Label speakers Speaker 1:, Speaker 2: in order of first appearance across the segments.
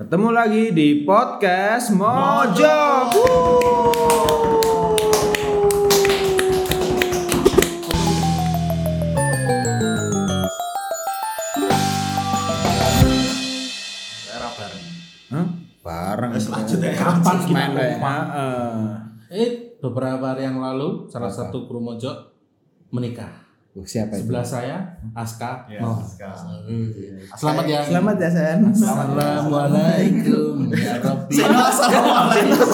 Speaker 1: Ketemu lagi di podcast Mojo.
Speaker 2: Era bareng.
Speaker 1: Hah? Bareng.
Speaker 2: Wes, lanjut ya.
Speaker 3: Kapan kita. Eh, beberapa hari yang lalu salah
Speaker 1: Apa?
Speaker 3: satu kru mojo menikah.
Speaker 1: Uh, siapa itu?
Speaker 3: Sebelah saya Aska.
Speaker 2: Ya,
Speaker 3: Oh.
Speaker 2: Aska.
Speaker 3: Selamat ya.
Speaker 1: Selamat ya, Sen.
Speaker 3: Assalamualaikum ya Rabbi.
Speaker 2: Assalamualaikum.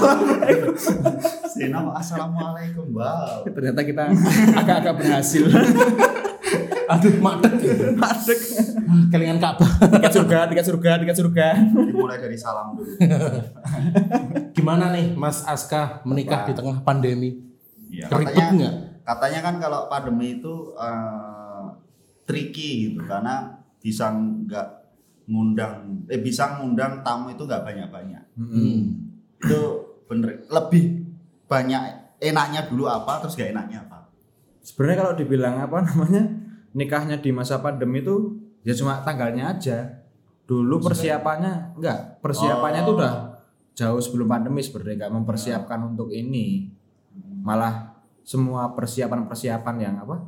Speaker 2: Assalamualaikum. Wow.
Speaker 1: Ternyata kita agak-agak berhasil.
Speaker 3: Aduh, madek.
Speaker 1: Madek.
Speaker 3: Kelingan Ka'bah.
Speaker 1: Tiket surga, tiket surga, tiket surga.
Speaker 2: Dimulai dari salam dulu.
Speaker 3: Gimana nih Mas Aska menikah
Speaker 2: Wah.
Speaker 3: di tengah pandemi?
Speaker 2: Ya,
Speaker 3: Ribet
Speaker 2: katanya,
Speaker 3: nggak?
Speaker 2: Katanya kan kalau pandemi itu eh, tricky gitu karena bisa nggak ngundang eh bisa ngundang tamu itu nggak banyak-banyak.
Speaker 3: Hmm.
Speaker 2: Itu bener lebih banyak enaknya dulu apa terus gak enaknya apa.
Speaker 1: Sebenarnya kalau dibilang apa namanya nikahnya di masa pandemi itu ya cuma tanggalnya aja. Dulu persiapannya enggak, persiapannya itu
Speaker 2: Oh.
Speaker 1: udah jauh sebelum pandemi sebenarnya nggak mempersiapkan untuk ini. Malah semua persiapan-persiapan yang apa?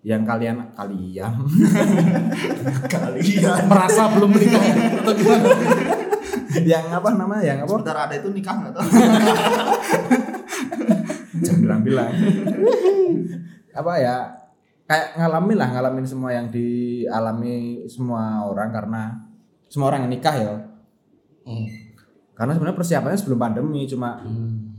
Speaker 1: Yang kalian kalian
Speaker 2: Kalian.
Speaker 3: Merasa belum menikah ya? Atau gimana?
Speaker 1: yang apa namanya? Yang apa?
Speaker 2: Sebentar ada itu nikah nggak tahu.
Speaker 1: Jangan bilang-bilang. apa ya? Kayak ngalamin lah, ngalamin semua yang dialami semua orang karena semua orang yang nikah ya.
Speaker 3: Hmm.
Speaker 1: Karena sebenarnya persiapannya sebelum pandemi cuma
Speaker 3: Hmm.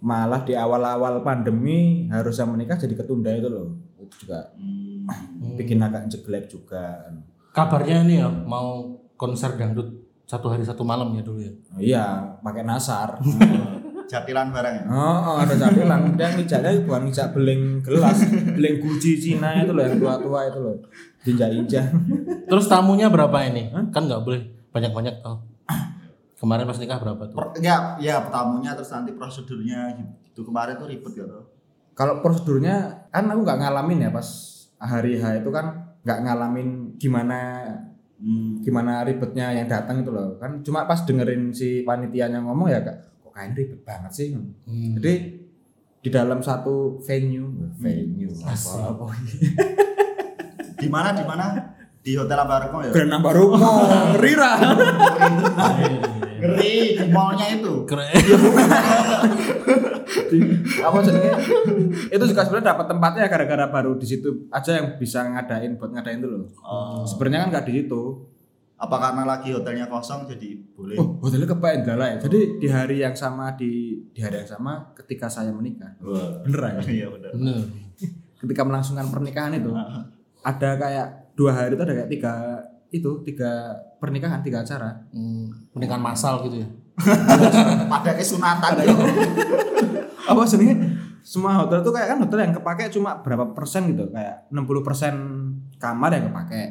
Speaker 1: Malah di awal-awal pandemi harusnya menikah jadi ketunda itu loh. Itu juga
Speaker 2: Hmm.
Speaker 1: bikin agak jelek juga.
Speaker 3: Kabarnya ini ya mau konser dangdut satu hari satu malam ya dulu ya.
Speaker 1: Iya, pakai nasar.
Speaker 2: Jatilan bareng ya.
Speaker 1: Oh, oh ada camilan. Dia ngijaknya bukan ngijak beling gelas, beling guci Cina itu loh yang tua-tua itu loh. Injak-injak.
Speaker 3: Terus tamunya berapa ini? Kan nggak boleh banyak-banyak oh. Kemarin pas nikah berapa tuh?
Speaker 2: Per- ya, ya tamunya terus nanti prosedurnya gitu. Kemarin tuh ribet gitu.
Speaker 1: Kalau prosedurnya kan aku nggak ngalamin ya pas hari H itu kan nggak ngalamin gimana
Speaker 2: Hmm.
Speaker 1: gimana ribetnya yang datang itu loh kan cuma pas dengerin si panitianya ngomong ya kak kok kayaknya ribet banget sih
Speaker 3: Hmm.
Speaker 1: jadi di dalam satu venue venue
Speaker 3: Asik.
Speaker 1: apa apa
Speaker 2: Di mana di mana? Di Hotel Ambaroko ya.
Speaker 1: Grand Nambah Rumah Rira
Speaker 2: Ngeri di mallnya itu.
Speaker 3: Keren.
Speaker 1: apa jenenge itu juga sebenarnya dapat tempatnya gara-gara baru di situ aja yang bisa ngadain buat ngadain itu loh
Speaker 2: Oh.
Speaker 1: sebenarnya kan nggak di situ
Speaker 2: Apa karena lagi hotelnya kosong jadi boleh?
Speaker 1: oh hotelnya kepain ya jadi di hari yang sama di di hari yang sama ketika saya menikah
Speaker 2: Wah.
Speaker 1: beneran ya?
Speaker 2: Iya benar.
Speaker 3: Bener.
Speaker 1: ketika melangsungkan pernikahan itu ada kayak dua hari itu ada kayak tiga itu tiga pernikahan tiga acara
Speaker 3: Hmm. Pernikahan massal gitu ya.
Speaker 2: Pada kesunatan ya.
Speaker 1: apa sebenarnya semua hotel tuh kayak kan hotel yang kepake cuma berapa persen gitu kayak 60 persen kamar yang kepake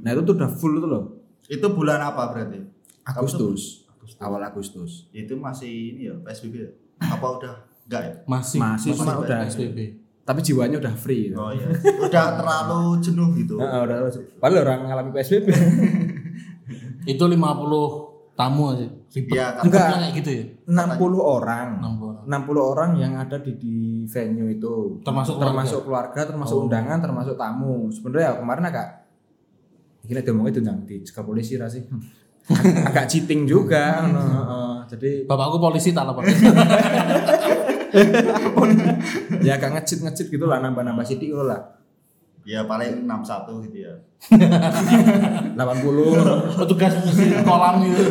Speaker 1: nah itu tuh udah full tuh loh
Speaker 2: Itu bulan apa berarti?
Speaker 1: Agustus awal Agustus
Speaker 2: Itu masih ini ya PSBB ya? Apa udah enggak ya?
Speaker 3: Masih.
Speaker 1: Masih, cuma
Speaker 2: masih
Speaker 1: udah
Speaker 3: SBB.
Speaker 1: Tapi jiwanya udah free gitu.
Speaker 2: Oh iya. Udah terlalu jenuh gitu.
Speaker 1: Nah, udah padahal orang ngalami PSBB
Speaker 3: Itu 50 tamu aja. Ribet.
Speaker 2: Iya, kan.
Speaker 1: Enggak.
Speaker 3: Kayak gitu ya.
Speaker 1: 60 orang
Speaker 3: 60 orang.
Speaker 1: 60 orang yang ada di, di venue itu
Speaker 3: Termasuk
Speaker 1: termasuk keluarga, termasuk
Speaker 3: Oh.
Speaker 1: undangan, termasuk tamu. Sebenarnya ya kemarin agak Gila diomongnya itu yang di cekal polisi ra sih. Ag- agak cheating juga heeh. Jadi
Speaker 3: Bapakku polisi tak lapor.
Speaker 1: ya agak ngecit ngecit gitu lah nambah-nambah sidik gitu lah.
Speaker 2: Ya paling 61 gitu ya.
Speaker 1: 80
Speaker 3: Petugas kolam gitu.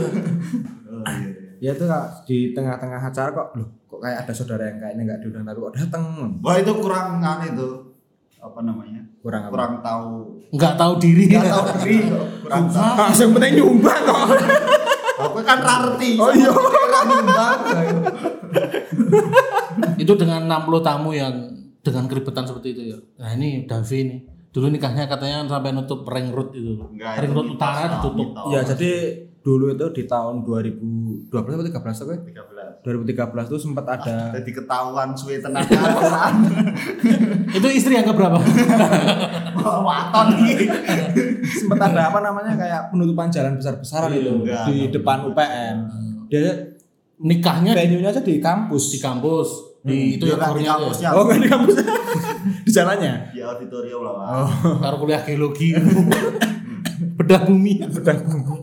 Speaker 1: Ya itu Kak, di tengah-tengah acara kok loh kok kayak ada saudara yang kayaknya nggak diundang tapi kok dateng
Speaker 2: Wah itu kurang aneh itu. Apa namanya?
Speaker 1: kurang apa
Speaker 2: Kurang tahu.
Speaker 3: Enggak tahu diri.
Speaker 2: Enggak tahu diri. kok. Kurang tahu.
Speaker 1: langsung penting nyumbang kok
Speaker 2: Aku kan rarti.
Speaker 1: Oh, iya.
Speaker 2: Nyumbang.
Speaker 3: Itu dengan 60 tamu yang dengan keribetan seperti itu ya. Nah, ini Davi nih. Dulu nikahnya katanya sampai nutup ring road itu.
Speaker 2: Enggak,
Speaker 3: ring
Speaker 2: itu
Speaker 3: road utara ditutup.
Speaker 2: mitos.
Speaker 1: Ya jadi dulu itu di tahun 2012 atau 13 tuh
Speaker 2: 13
Speaker 1: 2013 tuh sempat ada
Speaker 2: jadi ketahuan suwe tenaga kan
Speaker 3: Itu istri yang keberapa?
Speaker 2: waton iki
Speaker 1: sempat ada apa namanya kayak penutupan jalan besar-besaran itu
Speaker 2: Enggak,
Speaker 1: di
Speaker 2: enggak.
Speaker 1: depan UPN. Dia
Speaker 3: Nikahnya
Speaker 1: venue-nya aja di kampus.
Speaker 3: di kampus. Di itu
Speaker 2: nggak di kampusnya
Speaker 1: Oh, enggak di kampus. di jalannya.
Speaker 2: di auditorium lah Pak.
Speaker 1: Oh,
Speaker 3: Karo kuliah geologi. Bedah bumi.
Speaker 1: bedah bumbu.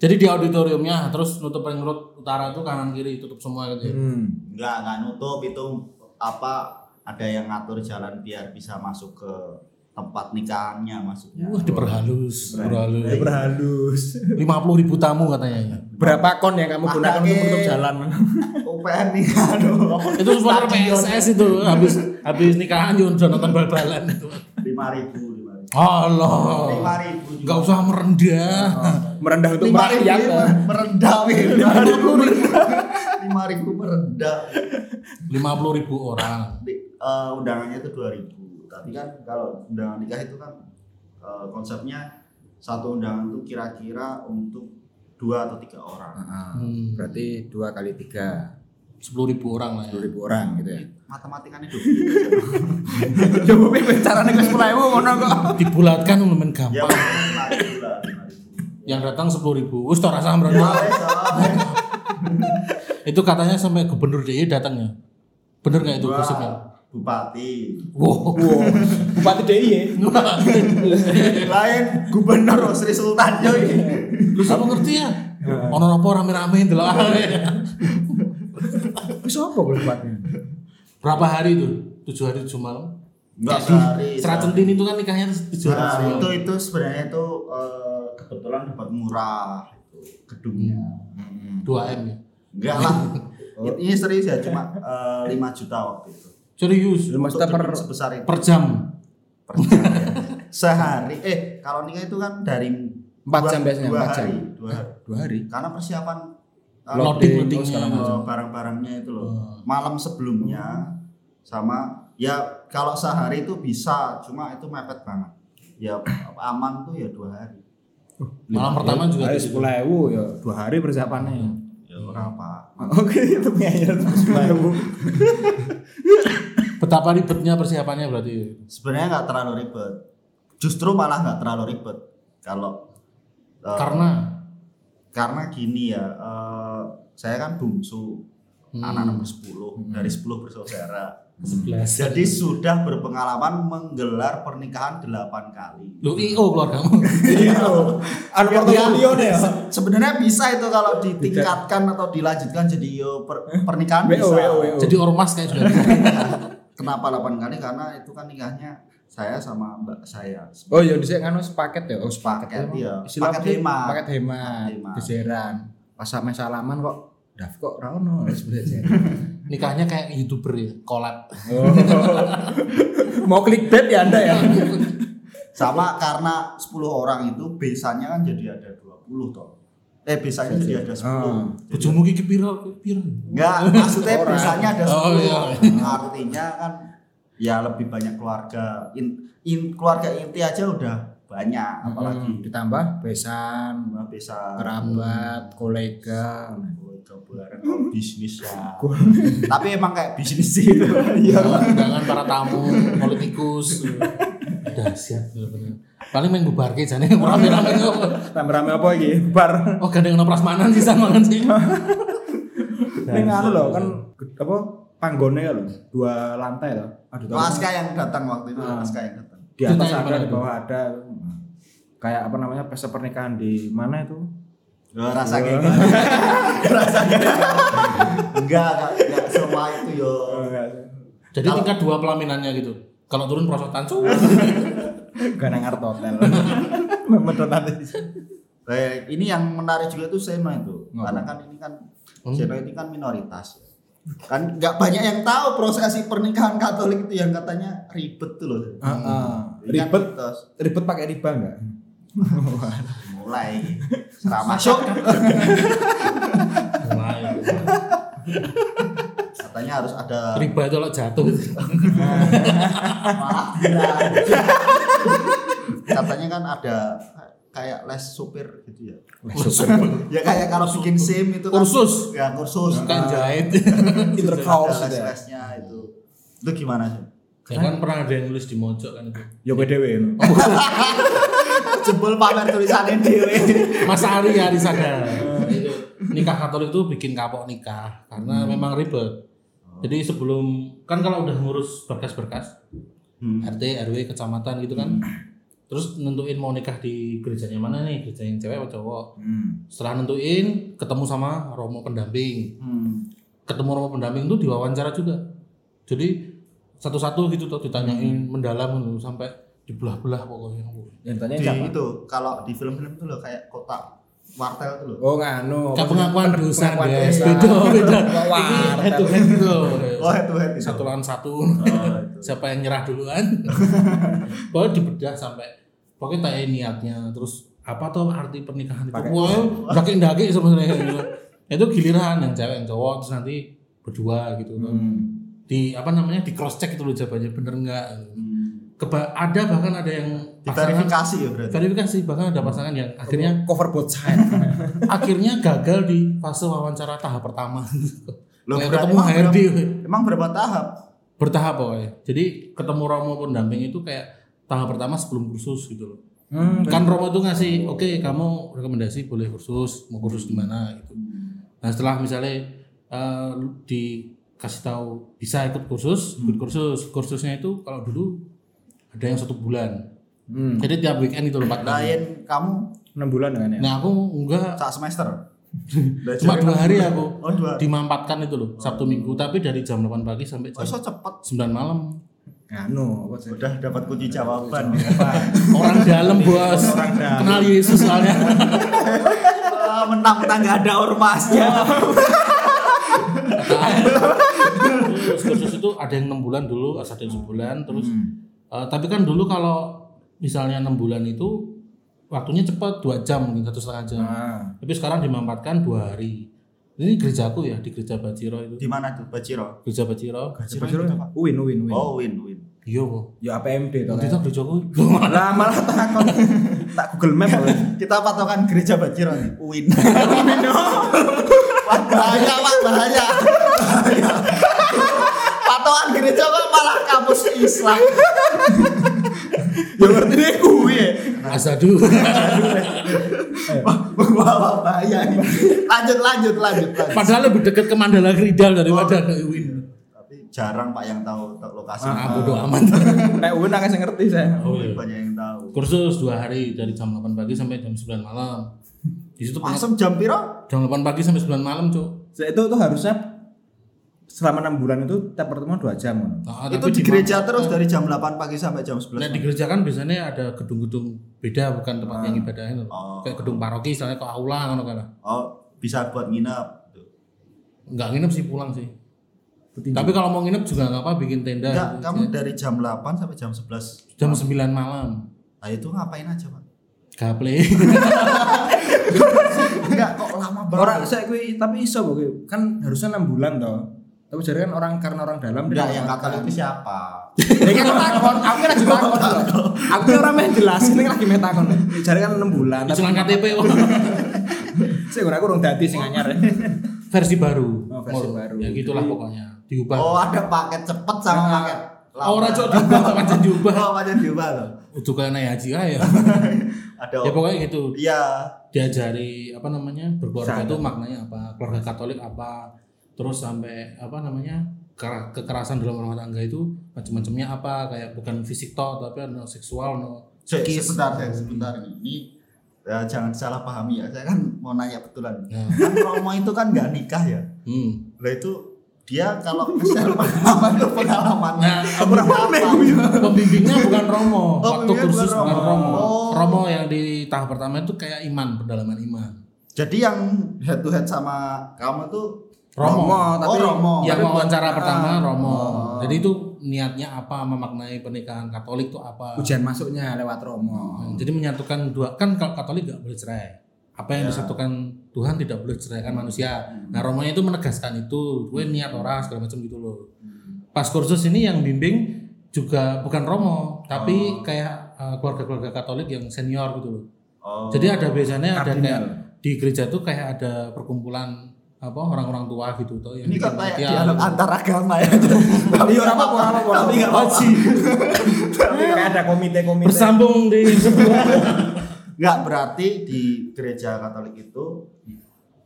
Speaker 3: Jadi di auditoriumnya terus nutup ring road utara itu kanan kiri tutup semua gitu. ya.
Speaker 1: Hmm.
Speaker 2: Enggak, enggak nutup itu apa ada yang ngatur jalan biar bisa masuk ke tempat nikahannya maksudnya.
Speaker 3: Wah, diperhalus, diperhalus.
Speaker 1: Ya, berhalus.
Speaker 3: 50 ribu tamu katanya ya.
Speaker 1: Berapa kon yang kamu gunakan untuk menutup jalan?
Speaker 2: UPN nih aduh.
Speaker 3: Itu sponsor PSS itu habis habis nikahan Jon nonton bal-balan itu.
Speaker 2: lima ribu lima ribu
Speaker 3: Allah.
Speaker 2: lima ribu
Speaker 3: Enggak usah merendah.
Speaker 1: Merendah untuk
Speaker 2: lima ribu
Speaker 1: merakyat.
Speaker 2: ya, merendah wih. lima ribu lima ribu merendah
Speaker 3: 50 ribu orang.
Speaker 2: Di- eh, undangannya itu dua ribu tapi kan kalau undangan nikah itu kan eh, konsepnya satu undangan itu kira-kira untuk dua atau tiga orang
Speaker 3: Hmm.
Speaker 1: Berarti dua kali tiga,
Speaker 3: 10 ribu orang lah ya.
Speaker 1: sepuluh ribu orang gitu ya.
Speaker 2: matematikanya itu
Speaker 1: Coba pilih caranya ke sepuluh ribu ngono kok.
Speaker 3: Dibulatkan lumayan
Speaker 2: ya
Speaker 3: gampang.
Speaker 2: ribu
Speaker 3: Yang datang 10 ribu. Wis tok rasa
Speaker 2: Ya, wes, ah.
Speaker 3: Itu katanya sampai gubernur DIY datang ya. Bener nggak itu gosipnya?
Speaker 2: Bupati
Speaker 3: Wow.
Speaker 1: Bupati DIY
Speaker 2: lain gubernur Sri Sultan yo ini.
Speaker 3: Lu sama ngerti ya? Ono apa rame-rame delok
Speaker 1: Bisa apa bupatinya?
Speaker 3: Berapa hari itu? Tujuh hari tujuh malam.
Speaker 2: Enggak sehari.
Speaker 3: Serat Centini itu kan nikahnya tujuh hari
Speaker 2: Nah,
Speaker 3: malam.
Speaker 2: itu itu sebenarnya itu eh, kebetulan dapat murah itu gedungnya.
Speaker 1: Hmm.
Speaker 3: 2 m ya.
Speaker 2: Enggak lah. Ini serius ya cuma eh, 5 juta waktu itu.
Speaker 3: Serius.
Speaker 1: Maksudnya per
Speaker 2: sebesar itu.
Speaker 3: Per jam.
Speaker 2: Per jam, ya. Sehari. Eh, kalau nikah itu kan dari
Speaker 1: Empat
Speaker 2: dua-
Speaker 1: jam biasanya,
Speaker 2: dua
Speaker 1: empat jam.
Speaker 2: hari, dua hari.
Speaker 1: dua hari.
Speaker 2: Karena persiapan eh,
Speaker 3: Loading,
Speaker 1: Loading,
Speaker 3: loadingnya.
Speaker 1: segala macam.
Speaker 2: eh, barang-barangnya itu loh.
Speaker 3: Oh.
Speaker 2: Malam sebelumnya sama ya kalau sehari itu bisa, cuma itu mepet banget. Ya aman tuh ya dua hari.
Speaker 3: Malam pertama juga
Speaker 1: Hari
Speaker 3: gitu.
Speaker 1: sepuluh ya dua hari persiapannya.
Speaker 2: Ya berapa?
Speaker 1: Oke itu ngeyel sepuluh.
Speaker 3: Betapa ribetnya persiapannya berarti.
Speaker 2: Sebenarnya nggak terlalu ribet. Justru malah nggak terlalu ribet kalau eh,
Speaker 3: Karena
Speaker 2: karena gini ya, eh, saya kan bungsu
Speaker 3: Hmm.
Speaker 2: anak nomor 10 dari 10 bersaudara.
Speaker 3: 11.
Speaker 2: Jadi sudah berpengalaman menggelar pernikahan 8 kali.
Speaker 3: Lu IO keluargamu.
Speaker 1: Iya. Anu portofolio deh ya.
Speaker 2: Se- Sebenarnya bisa itu kalau ditingkatkan atau dilanjutkan jadi yo per- pernikahan bisa.
Speaker 3: Jadi ormas kayak juga.
Speaker 2: Kenapa 8 kali? Karena itu kan nikahnya saya sama mbak saya.
Speaker 1: Oh iya di nganu sepaket ya. Oh sepaket.
Speaker 2: Iya.
Speaker 1: Istilah
Speaker 2: Paket hemat.
Speaker 1: Paket hemat. Geseran. Pas sampai salaman kok Daf kok ra ono harus belajar.
Speaker 3: Nikahnya kayak YouTuber ya, collab.
Speaker 1: Oh. Mau clickbait ya Anda ya?
Speaker 2: Sama karena 10 orang itu besanya kan jadi ada 20 toh. Eh besanya jadi ada 10.
Speaker 1: Ah.
Speaker 2: Jadi-
Speaker 3: Bojomu ki piro piro.
Speaker 2: Enggak, maksudnya besanya ada 10.
Speaker 3: Oh, iya.
Speaker 2: Artinya kan ya lebih banyak keluarga. In, in- keluarga inti aja udah banyak, apalagi
Speaker 1: Hmm, ditambah besan,
Speaker 2: bisa
Speaker 1: kerabat, kolega.
Speaker 2: keluarga bareng kalau bisnis ya. Tapi emang kayak bisnis sih itu.
Speaker 1: Iya.
Speaker 3: Undangan para tamu, politikus. Dahsyat bener-bener. Paling main bubar ke jane rame-rame kok.
Speaker 1: Rame-rame apa iki? Bar.
Speaker 3: Oh gandeng ono prasmanan sih mangan sih.
Speaker 1: Ning anu loh kan apa panggone ya loh, dua lantai loh. Aduh, tahu.
Speaker 2: Aska yang datang waktu itu,
Speaker 1: Ah.
Speaker 2: Aska yang datang.
Speaker 1: di atas ada, di bawah ada. Kayak apa namanya pesta pernikahan di mana itu?
Speaker 2: Loh, rasa kayak gitu. rasa kayak gitu. Enggak, enggak, enggak semua itu yo.
Speaker 3: Jadi tingkat dua pelaminannya gitu. Kalau turun prosotan cu.
Speaker 1: Gak nang art hotel. Memedot nanti.
Speaker 2: Eh, ini yang menarik juga itu Seno itu.
Speaker 1: Ngapa?
Speaker 2: Karena kan ini kan
Speaker 3: Hmm.
Speaker 2: Seno ini kan minoritas. Kan nggak banyak yang tahu prosesi pernikahan Katolik itu yang katanya ribet tuh loh.
Speaker 1: Heeh.
Speaker 2: Ini kan
Speaker 1: Ribet,
Speaker 2: mitos.
Speaker 1: ribet pakai riba enggak?
Speaker 2: mulai serah masuk
Speaker 3: Wah,
Speaker 2: katanya harus ada
Speaker 3: Riba itu kalau jatuh.
Speaker 2: malah tidak kan ada kayak les supir gitu ya.
Speaker 1: Les supir.
Speaker 2: Ya kayak kalau bikin SIM itu kan
Speaker 3: Kursus.
Speaker 2: Ya kursus.
Speaker 3: kan jahit
Speaker 1: Intercourse
Speaker 2: ada
Speaker 1: itu ya.
Speaker 2: les-lesnya itu. Itu gimana sih?
Speaker 3: ya kan pernah ada yang nulis di mojok kan itu
Speaker 1: Yo kowe dhewe.
Speaker 2: Jebol pamer tulisannya dewe.
Speaker 3: Mas Ari Ari sadar itu nikah Katolik itu bikin kapok nikah karena memang ribet jadi sebelum kan kalau udah ngurus berkas-berkas
Speaker 2: Hmm.
Speaker 3: RT RW kecamatan gitu kan terus nentuin mau nikah di gerejanya mana nih gereja yang cewek atau cowok
Speaker 1: Hmm.
Speaker 3: setelah nentuin ketemu sama romo pendamping
Speaker 2: Hmm.
Speaker 3: ketemu romo pendamping itu diwawancara juga jadi satu-satu gitu tuh ditanyain mendalam gitu, sampai dibelah-belah pokoknya
Speaker 1: Yang tanya
Speaker 2: Di
Speaker 1: siapa?
Speaker 2: itu kalau di film-film tuh loh kayak kotak wartel tuh loh.
Speaker 1: Oh nganu.
Speaker 3: Kayak pengakuan dosa
Speaker 1: Pengakuan
Speaker 3: guys
Speaker 1: dosa.
Speaker 3: beda beda head to head gitu
Speaker 2: Oh, head to head itu.
Speaker 3: satu lawan satu
Speaker 2: Oh, itu.
Speaker 3: siapa yang nyerah duluan pokoknya dibedah sampai pokoknya tanya niatnya terus apa tuh arti pernikahan itu wah daki daki sebenarnya gitu. itu giliran yang cewek yang cowok terus nanti berdua gitu
Speaker 1: Hmm.
Speaker 3: di apa namanya di cross check itu loh jawabannya bener nggak
Speaker 2: Hmm.
Speaker 3: Keba ada bahkan ada yang pasangan
Speaker 2: Diverifikasi ya berarti.
Speaker 3: verifikasi bahkan ada pasangan yang akhirnya
Speaker 1: cover both side.
Speaker 3: akhirnya gagal di fase wawancara tahap pertama
Speaker 2: Loh, berarti
Speaker 3: ketemu
Speaker 2: emang
Speaker 3: HRD
Speaker 2: Emang berapa tahap?
Speaker 3: bertahap pokoknya jadi ketemu Romo pendamping itu kayak tahap pertama sebelum kursus gitu loh
Speaker 1: Hmm.
Speaker 3: kan Romo tuh ngasih oke kamu rekomendasi boleh kursus mau kursus di mana gitu nah setelah misalnya eh, dikasih tahu bisa ikut kursus ikut kursus kursusnya itu kalau dulu ada yang satu bulan
Speaker 1: Hmm.
Speaker 3: jadi tiap weekend itu loh empat kali
Speaker 2: Lain kamu
Speaker 1: 6 bulan kan ya?
Speaker 3: nah aku enggak
Speaker 2: sak semester.
Speaker 3: cuma dua hari aku
Speaker 2: Oh, dua.
Speaker 3: dimampatkan itu loh Sabtu Minggu tapi dari jam 8 pagi sampai
Speaker 2: Oh,
Speaker 3: jam
Speaker 2: so cepet.
Speaker 3: 9 malam
Speaker 1: sih?
Speaker 2: Udah dapat kunci jawaban.
Speaker 3: orang dalam bos kenal Yesus soalnya
Speaker 2: Ah, Mentang-mentang nggak ada ormasnya.
Speaker 3: terus kursus itu ada yang enam bulan dulu ada yang sebulan terus
Speaker 1: Hmm.
Speaker 3: Eh, tapi kan dulu kalau misalnya enam bulan itu waktunya cepat dua jam mungkin satu setengah jam
Speaker 1: Nah.
Speaker 3: tapi sekarang dimampatkan dua hari ini gerejaku ya di gereja Baciro itu
Speaker 2: Di mana tuh Baciro?
Speaker 3: gereja Baciro
Speaker 1: Siapa sih? Win, win, win.
Speaker 2: Oh, win win.
Speaker 3: iya kok
Speaker 1: Ya APMD toh.
Speaker 3: nanti
Speaker 1: kan?
Speaker 3: tak gerejaku
Speaker 1: Lah malah takon tak Google Map loh.
Speaker 2: Kita patokan gereja Baciro nih. Win. Wah, bahaya, Pak, bahaya. Bahaya. Patokan gereja kok malah kampus Islam. ya berarti dia kuwi.
Speaker 3: asadu
Speaker 2: Wah, wah, bahaya nih. Lanjut, lanjut, lanjut, lanjut.
Speaker 3: padahal lebih dekat ke Mandala Kridal daripada ke Win
Speaker 2: Tapi jarang Pak yang tahu lokasi.
Speaker 3: ah bodo amat
Speaker 1: Nek Win nggak ngerti saya.
Speaker 3: oh, iya.
Speaker 2: Banyak yang tahu.
Speaker 3: kursus dua hari dari jam 8 pagi sampai jam 9 malam di situ
Speaker 2: Masuk jam piro?
Speaker 3: jam 8 pagi sampai 9 malam cuk
Speaker 1: Saya itu tuh harusnya selama enam bulan itu tiap pertemuan dua jam. kan?
Speaker 3: Nah,
Speaker 2: itu di gereja terus dari jam 8 pagi sampai jam 11
Speaker 3: Nah, di gereja kan biasanya ada gedung-gedung beda bukan tempat yang ibadahnya loh.
Speaker 2: Oh.
Speaker 3: Kayak gedung paroki misalnya ke aula kan.
Speaker 2: Oh, bisa buat nginep. Tuh.
Speaker 3: Enggak nginep sih pulang sih.
Speaker 1: Petinju.
Speaker 3: Tapi kalau mau nginep juga enggak apa bikin tenda.
Speaker 2: Enggak,
Speaker 3: gitu.
Speaker 2: kamu dari jam 8 sampai jam 11.
Speaker 3: jam 9 malam.
Speaker 2: Nah, itu ngapain aja, Pak?
Speaker 3: Gaple.
Speaker 2: Enggak, kok lama banget.
Speaker 1: Orang saya kui tapi iso kok kan harusnya enam bulan toh. Tapi jadi kan orang karena orang dalam
Speaker 2: Enggak,
Speaker 1: dia
Speaker 2: yang kata itu siapa?
Speaker 1: Ya kan takon, aku kan lagi takon. loh. Aku kan orang main jelas, ini lagi main takon. Jadi kan 6 bulan.
Speaker 3: Isulan KTP.
Speaker 1: Saya kurang kurang dadi sing anyar.
Speaker 3: versi baru.
Speaker 1: Oh, versi baru.
Speaker 3: Ya gitulah pokoknya. Diubah.
Speaker 2: Oh, ada paket cepet sama
Speaker 1: Nah.
Speaker 2: paket lama.
Speaker 3: Oh, ora cok diubah pancen diubah.
Speaker 2: Oh, paket diubah loh.
Speaker 3: Udah kayak naik haji aja.
Speaker 2: Ada
Speaker 3: ya pokoknya gitu.
Speaker 2: Iya.
Speaker 3: diajari apa namanya berkeluarga itu maknanya apa keluarga Katolik apa terus sampai apa namanya kera- kekerasan dalam rumah tangga itu macam-macamnya apa kayak bukan fisik toh tapi ada seksual no psikis.
Speaker 2: Sebentar, saya sebentar ini. Ini ya, jangan salah pahami ya. Saya kan mau nanya betulan.
Speaker 3: Nah.
Speaker 2: Kan Romo itu kan nggak nikah ya.
Speaker 3: hmm.
Speaker 2: Lah itu dia kalau share pengalaman itu pengalaman
Speaker 3: Nah,
Speaker 2: apa?
Speaker 3: pembimbingnya bukan Romo
Speaker 2: Oh,
Speaker 3: waktu kursus
Speaker 2: bukan
Speaker 3: bukan
Speaker 2: Romo.
Speaker 3: Romo
Speaker 2: Oh.
Speaker 3: Romo yang di tahap pertama itu kayak iman pendalaman iman
Speaker 2: Jadi yang head to head sama kamu tuh
Speaker 3: Romo,
Speaker 2: oh Romo.
Speaker 3: yang
Speaker 1: Tapi
Speaker 3: wawancara
Speaker 1: bukan-
Speaker 3: pertama
Speaker 1: Ah.
Speaker 3: Romo
Speaker 2: Oh.
Speaker 3: jadi itu niatnya apa memaknai pernikahan Katolik itu apa
Speaker 1: Ujian masuknya lewat Romo.
Speaker 3: Hmm, Jadi menyatukan dua kan kalau Katolik nggak boleh cerai. Apa yang
Speaker 2: Ya.
Speaker 3: disatukan Tuhan tidak boleh ceraikan manusia. Nah Romonya itu menegaskan itu, gue niat orang segala macam gitu loh. Pas kursus ini yang bimbing juga bukan Romo, tapi
Speaker 2: Oh.
Speaker 3: kayak eh, keluarga-keluarga Katolik yang senior gitu loh.
Speaker 2: Oh.
Speaker 3: Jadi ada biasanya ada
Speaker 1: Kardinal.
Speaker 3: kayak di gereja tuh kayak ada perkumpulan apa orang-orang tua gitu tuh yang
Speaker 2: ini kok kayak dialog antar agama ya.
Speaker 1: Iya, ora apa-apa, ora apa-apa.
Speaker 2: Tapi nggak.
Speaker 3: Haji.
Speaker 1: Kayak ada komite-komite.
Speaker 3: bersambung di sebuah
Speaker 2: Nggak berarti di gereja Katolik itu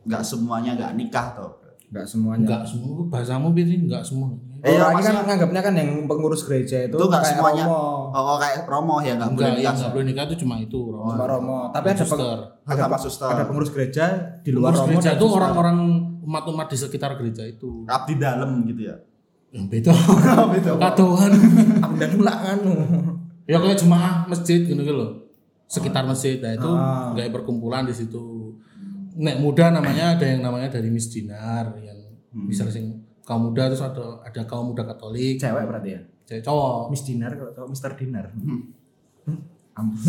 Speaker 2: nggak semuanya nggak nikah toh.
Speaker 1: Enggak semuanya.
Speaker 3: enggak semua bahasamu pilih enggak semua.
Speaker 1: Eh, orang ini kan nganggapnya kan yang pengurus gereja itu
Speaker 2: Itu nggak
Speaker 1: kayak
Speaker 2: semuanya.
Speaker 1: romo.
Speaker 2: Oh, kayak romo ya nggak boleh nikah.
Speaker 3: yang enggak boleh nikah itu cuma itu. Romo.
Speaker 1: Cuma romo. Tapi ada peng-
Speaker 3: Suster.
Speaker 1: ada, ada pengurus gereja di luar
Speaker 3: Pengurus
Speaker 1: romo.
Speaker 3: gereja itu orang-orang umat-umat di sekitar gereja itu.
Speaker 2: Abdi dalam gitu ya.
Speaker 3: Yang beda.
Speaker 2: Beda.
Speaker 3: Katuhan.
Speaker 1: Abdan lah anu.
Speaker 3: ya kayak jemaah masjid gitu gitu loh. Sekitar masjid. Nah itu
Speaker 1: Ah.
Speaker 3: kayak perkumpulan di situ. Nek muda namanya ada yang namanya dari Miss Dinar yang misalnya sing kaum muda terus ada ada kaum muda Katolik,
Speaker 1: Cewek berarti ya.
Speaker 3: cewek cowok.
Speaker 1: Miss Dinar kalau tahu Mister Dinar. Hmm. Ampun.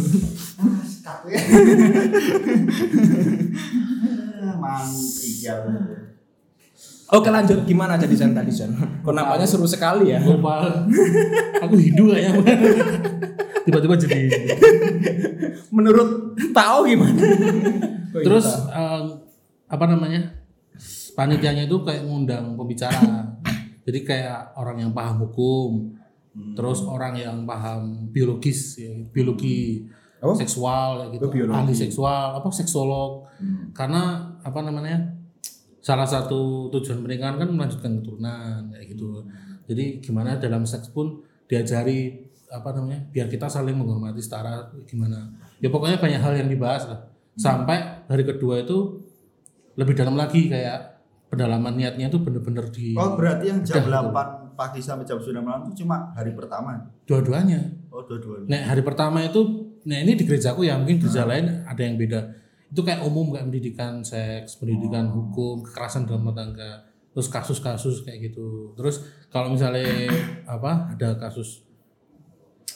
Speaker 2: Mantigal.
Speaker 1: Oke lanjut gimana jadi Sen tadi Sen? Kok nampaknya seru sekali ya.
Speaker 3: Lupa. Aku Hindu kayaknya. Tiba-tiba jadi.
Speaker 1: Menurut tahu gimana?
Speaker 3: Terus em, apa namanya? Panitianya itu kayak ngundang pembicara. Jadi kayak orang yang paham hukum, terus orang yang paham biologis, ya, biologi seksual kayak gitu,
Speaker 1: Oh, biologi.
Speaker 3: ahli seksual, apa seksolog. Karena apa namanya? Salah satu tujuan pernikahan kan melanjutkan keturunan kayak gitu. Jadi gimana dalam seks pun diajari apa namanya? Biar kita saling menghormati setara gimana. Ya pokoknya banyak hal yang dibahas lah. Sampai hari kedua itu lebih dalam lagi kayak pendalaman niatnya tuh bener-bener di
Speaker 2: Oh, berarti yang jam
Speaker 3: Udah,
Speaker 2: 8 pagi sampai jam 9 malam itu cuma hari pertama.
Speaker 3: dua-duanya.
Speaker 2: Oh, dua-duanya.
Speaker 3: Nah hari pertama itu, nah ini di gerejaku ya mungkin gereja lain ada yang beda. Itu kayak umum kayak pendidikan seks, pendidikan hukum, kekerasan dalam rumah tangga, terus kasus-kasus kayak gitu. Terus kalau misalnya apa ada kasus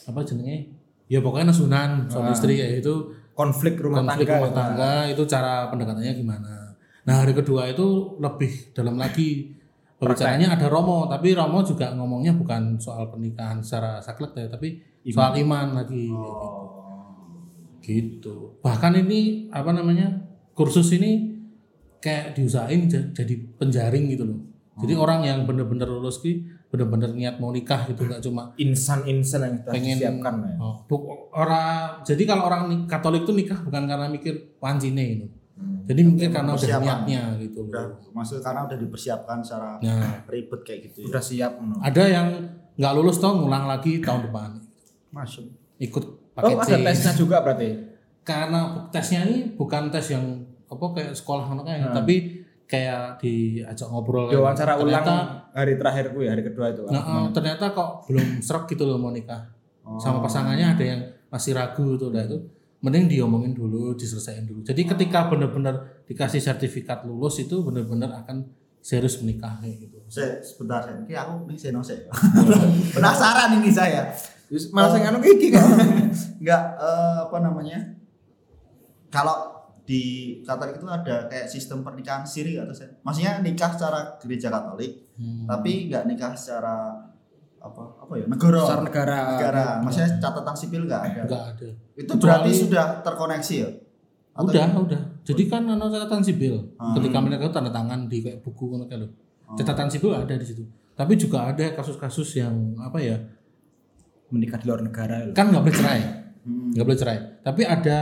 Speaker 3: apa jenenge? Ya pokoknya nasunan suami
Speaker 1: Ah.
Speaker 3: istri ya itu
Speaker 1: konflik rumah
Speaker 3: konflik
Speaker 1: tangga.
Speaker 3: rumah tangga itu cara pendekatannya gimana. Nah hari kedua itu lebih dalam lagi pembicaranya ada Romo, tapi Romo juga ngomongnya bukan soal pernikahan secara saklek ya, tapi soal iman lagi
Speaker 2: Oh.
Speaker 3: Gitu. Bahkan ini apa namanya kursus ini kayak diusahain ja- jadi penjaring gitu loh. Jadi orang yang bener-bener lulus ki bener-bener niat mau nikah gitu nggak cuma
Speaker 1: Insan-insan yang kita
Speaker 3: pengen
Speaker 1: siapkan ya.
Speaker 3: Oh, orang jadi kalau orang Katolik tuh nikah bukan karena mikir wancine gitu. Jadi mungkin karena udah niatnya gitu
Speaker 2: Udah
Speaker 3: loh.
Speaker 2: maksud karena udah dipersiapkan secara
Speaker 3: Nah,
Speaker 2: ribet kayak gitu ya.
Speaker 1: Udah siap no.
Speaker 3: ada yang nggak lulus toh ngulang lagi tahun depan
Speaker 2: Masuk.
Speaker 3: ikut
Speaker 1: Oh,
Speaker 3: paket
Speaker 1: ada tesnya juga berarti.
Speaker 3: Karena tesnya ini bukan tes yang apa kayak sekolah anak kayak
Speaker 1: Hmm.
Speaker 3: tapi kayak diajak ngobrol kayak
Speaker 1: Diwawancara
Speaker 3: gitu.
Speaker 1: ulang
Speaker 3: ternyata,
Speaker 1: hari terakhirku ya, hari kedua itu.
Speaker 3: nah, eh, ternyata kok belum serak gitu loh mau nikah
Speaker 2: Oh.
Speaker 3: sama pasangannya ada yang masih ragu tuh udah itu mending diomongin dulu diselesaikan dulu jadi ketika benar-benar dikasih sertifikat lulus itu benar-benar akan serius menikah kayak gitu
Speaker 2: Saya sebentar saya. Ini aku nih saya nose. Penasaran ini saya.
Speaker 1: Terus Malah saya anu iki kok.
Speaker 2: Enggak eh, apa namanya? Kalau di Katolik itu ada kayak sistem pernikahan siri atau saya? Maksudnya nikah secara gereja Katolik,
Speaker 3: Hmm.
Speaker 2: tapi nggak nikah secara apa apa ya negara.
Speaker 1: Secara negara.
Speaker 2: negara. Maksudnya catatan sipil nggak ada.
Speaker 3: enggak ada
Speaker 2: Itu
Speaker 3: Kecuali-
Speaker 2: berarti sudah terkoneksi ya? Atau
Speaker 3: udah udah jadi kan anu catatan sipil
Speaker 2: Hmm.
Speaker 3: ketika mereka itu tanda tangan di kayak buku ngono kayak lho. catatan sipil ada di situ tapi juga ada kasus-kasus yang apa ya
Speaker 1: Menikah di luar negara. loh.
Speaker 3: kan nggak boleh cerai
Speaker 2: Hmm.
Speaker 3: nggak boleh cerai tapi ada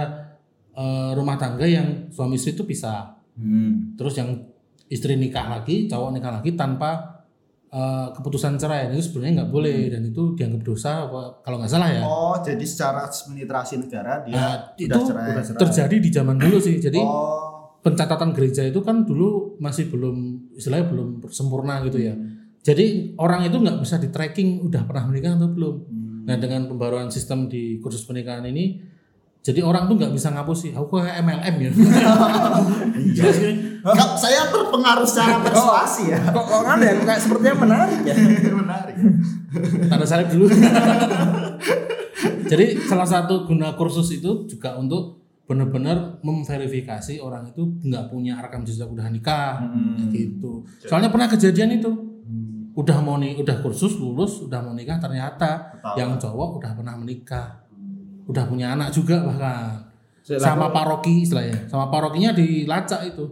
Speaker 3: eh, rumah tangga yang suami istri itu pisah
Speaker 1: Hmm.
Speaker 3: terus yang istri nikah lagi cowok nikah lagi tanpa eh, keputusan cerai itu sebenarnya nggak boleh dan itu dianggap dosa apa- kalau nggak salah ya
Speaker 2: Oh, jadi secara administrasi negara dia
Speaker 3: Nah,
Speaker 2: udah
Speaker 3: itu
Speaker 2: cerai.
Speaker 1: udah cerai.
Speaker 3: terjadi di zaman dulu sih jadi
Speaker 2: Oh,
Speaker 3: pencatatan gereja itu kan dulu masih belum istilahnya belum sempurna gitu ya. Jadi orang itu nggak bisa di tracking udah pernah menikah atau belum. Nah dengan pembaruan sistem di kursus pernikahan ini, jadi orang tuh nggak bisa ngapus sih. Aku kayak MLM ya. Iya.
Speaker 2: Kak, saya terpengaruh secara persuasi ya.
Speaker 1: Kok kok kan ya kayak sepertinya menarik ya.
Speaker 2: Menarik.
Speaker 3: Tanda salib dulu. jadi salah satu guna kursus itu juga untuk benar-benar memverifikasi orang itu nggak punya rekam jejak udah nikah kayak gitu. Soalnya pernah kejadian itu. Udah mau nih, udah kursus lulus, udah mau nikah ternyata
Speaker 2: Ketahuan.
Speaker 3: yang cowok udah pernah menikah. udah punya anak juga bahkan
Speaker 1: Sik,
Speaker 3: sama paroki istilahnya sama parokinya dilacak itu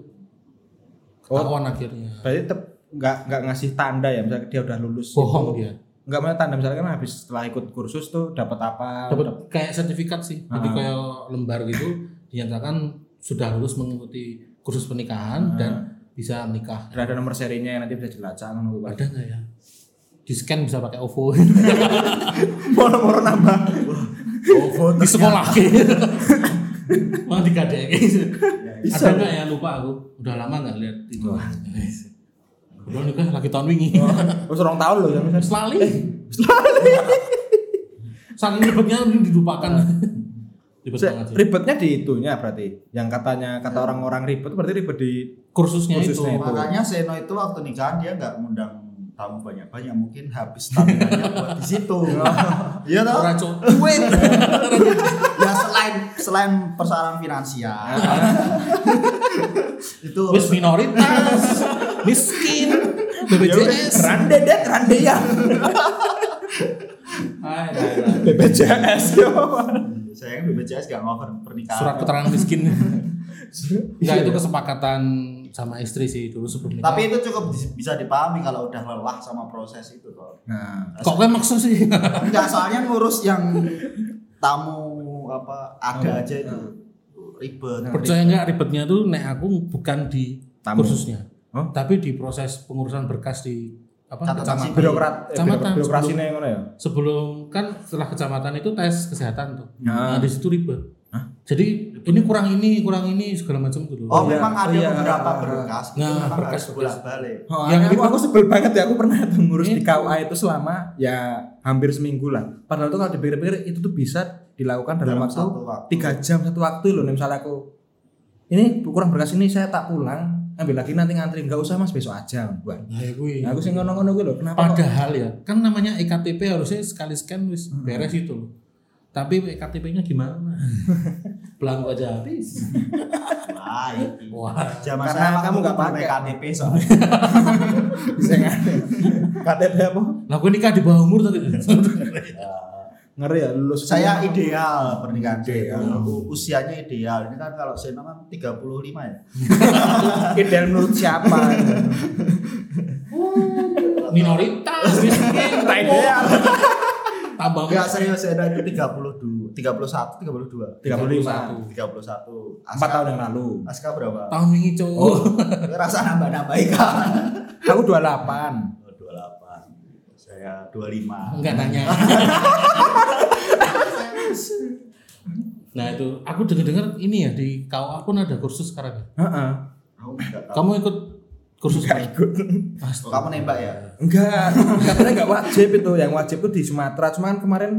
Speaker 1: Oh.
Speaker 3: ketahuan akhirnya
Speaker 1: Berarti tetap nggak nggak ngasih tanda ya misalnya dia udah lulus.
Speaker 3: bohong
Speaker 1: itu.
Speaker 3: dia
Speaker 1: Nggak mau tanda misalnya kan habis setelah ikut kursus tuh dapat apa?
Speaker 3: dapat kayak sertifikat sih jadi
Speaker 1: Ah.
Speaker 3: kayak lembar gitu dinyatakan sudah lulus mengikuti kursus pernikahan
Speaker 1: Ah.
Speaker 3: dan bisa menikah.
Speaker 1: Udah ada nomor serinya yang nanti bisa dilacak Pak.
Speaker 3: ada nggak ya? Di scan bisa pakai OVO.
Speaker 1: Moro-moro nambah.
Speaker 2: OVO
Speaker 3: di sekolah. Mau dikadek
Speaker 1: Bisa.
Speaker 3: ada nggak ya? Lupa aku. Udah lama nggak lihat itu. Udah nikah lagi tahun wingi.
Speaker 1: Terus orang tahun loh ya. Misalnya.
Speaker 3: Selali. Saking ribetnya ini dilupakan. Ribet banget sih.
Speaker 1: Ribetnya di itunya berarti. Yang katanya kata orang-orang ribet berarti ribet di
Speaker 3: Kursusnya,
Speaker 1: Kursusnya
Speaker 3: itu.
Speaker 1: itu.
Speaker 2: Makanya Seno itu waktu nikahan dia nggak ngundang tamu banyak-banyak mungkin habis tamuannya buat di situ. Iya toh?
Speaker 3: Ora cuk.
Speaker 2: Ya selain selain persoalan finansial. itu
Speaker 3: Wis minoritas, miskin, BPJS.
Speaker 1: Rande det, rande ya.
Speaker 3: Hai, hai.
Speaker 1: BPJS
Speaker 2: saya gak ngover pernikahan.
Speaker 3: Surat keterangan miskin. Enggak itu kesepakatan sama istri sih dulu sebelum nikah.
Speaker 2: Tapi itu cukup bisa dipahami kalau udah lelah sama proses itu toh.
Speaker 1: Nah,
Speaker 3: kok kayak maksa sih?
Speaker 2: Enggak soalnya ngurus yang tamu apa ada aja itu ribet.
Speaker 3: Percaya nggak ribetnya tuh nek aku bukan di
Speaker 1: Tamu.
Speaker 3: kursusnya.
Speaker 1: Oh?
Speaker 3: Tapi di proses pengurusan berkas di apa
Speaker 2: Catatan
Speaker 3: kecamatan.
Speaker 1: birokrat eh,
Speaker 3: Kecamatan,
Speaker 1: birokrasi
Speaker 3: sebelum-
Speaker 1: yang ngono ya.
Speaker 3: sebelum kan setelah kecamatan itu tes kesehatan tuh.
Speaker 1: Ya.
Speaker 3: Nah, di situ ribet. Jadi ini kurang ini, kurang ini segala macam tuh.
Speaker 2: Oh,
Speaker 1: Iya,
Speaker 2: memang ada
Speaker 1: iya.
Speaker 2: beberapa berkas itu
Speaker 3: Nah, berkas-
Speaker 2: harus bolak-balik.
Speaker 1: Oh,
Speaker 3: Yang
Speaker 1: yang aku, sebel banget ya aku pernah tuh ngurus di
Speaker 3: Itu.
Speaker 1: KUA itu selama ya hampir seminggu lah. Padahal tuh kalau dipikir-pikir itu tuh bisa dilakukan dalam,
Speaker 2: Dalam
Speaker 1: waktu
Speaker 2: satu waktu.
Speaker 1: tiga jam satu waktu loh. Nih, Misalnya aku ini kurang berkas ini saya tak pulang ambil lagi nanti ngantri nggak usah mas besok aja buat.
Speaker 3: Nah, gue.
Speaker 1: Nah, aku sih ngono-ngono gue loh. Kenapa? kok-
Speaker 3: Padahal ya, kan namanya EKTP harusnya sekali scan wis beres itu loh. Tapi EKTP-nya gimana? Belangko aja habis.
Speaker 2: Wah, iki.
Speaker 3: Wah.
Speaker 2: Zaman
Speaker 1: Karena
Speaker 2: saya
Speaker 1: kamu nggak pakai.
Speaker 2: KTP soalnya.
Speaker 1: bisa nggak? KTP apa?
Speaker 3: Lah gue nikah di bawah umur tadi.
Speaker 1: Ngeri ya lulus.
Speaker 2: saya ideal pernikahan saya.
Speaker 1: Ideal.
Speaker 2: U- Usianya ideal. Ini kan kalau saya kan 35 ya.
Speaker 1: ideal menurut siapa?
Speaker 3: Minoritas, miskin,
Speaker 1: Tak ideal.
Speaker 3: tambah
Speaker 2: Enggak serius saya itu 32, 31, 32.
Speaker 1: 35.
Speaker 2: 31.
Speaker 1: Empat tahun yang lalu.
Speaker 2: Aska berapa?
Speaker 3: tahun ini cowok.
Speaker 1: Oh.
Speaker 2: Rasa nambah-nambahin kan.
Speaker 1: Aku 28.
Speaker 2: Oh, 28. Saya 25.
Speaker 3: Enggak nanya. nah itu aku dengar-dengar ini ya di KUA pun ada kursus sekarang ya.
Speaker 2: Aku tahu.
Speaker 3: Kamu ikut kursus
Speaker 1: Nggak ikut.
Speaker 2: Oh, kamu nembak ya?
Speaker 1: Enggak, katanya enggak wajib itu. Yang wajib itu di Sumatera. Cuman kemarin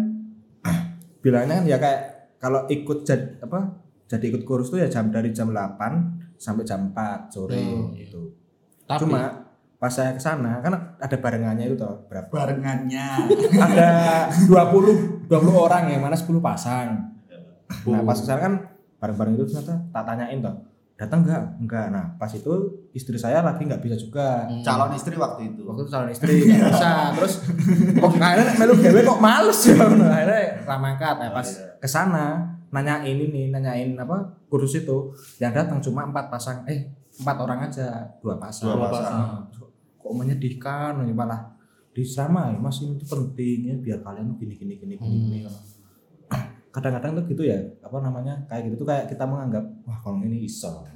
Speaker 1: bilangnya kan ya kayak kalau ikut jadi apa? Jadi ikut kursus tuh ya jam dari jam 8 sampai jam 4 sore
Speaker 3: Hmm,
Speaker 1: gitu.
Speaker 3: Tapi
Speaker 1: Cuma pas saya ke sana kan ada barengannya itu toh berapa?
Speaker 2: Barengannya.
Speaker 1: ada 20 20 orang yang mana 10 pasang. Nah, pas ke sana kan bareng-bareng itu ternyata tak tanyain toh. Datang enggak? Enggak. Nah, pas itu istri saya lagi nggak bisa juga.
Speaker 3: Hmm.
Speaker 2: Calon istri waktu itu.
Speaker 1: waktu itu calon istri nggak bisa terus kok akhirnya melu gawe kok males ya Nah, akhirnya ramangkat nah, pas
Speaker 2: iya.
Speaker 1: ke sana nanyain ini nanyain apa kursus itu yang datang cuma empat pasang eh empat orang aja dua pasang
Speaker 2: Dua
Speaker 3: pasang.
Speaker 1: Kok menyedihkan ini malah di sama ya mas ini tuh penting ya biar kalian tuh gini gini gini gini, gini. kadang-kadang tuh gitu ya apa namanya kayak gitu tuh kayak kita menganggap wah kalau ini iso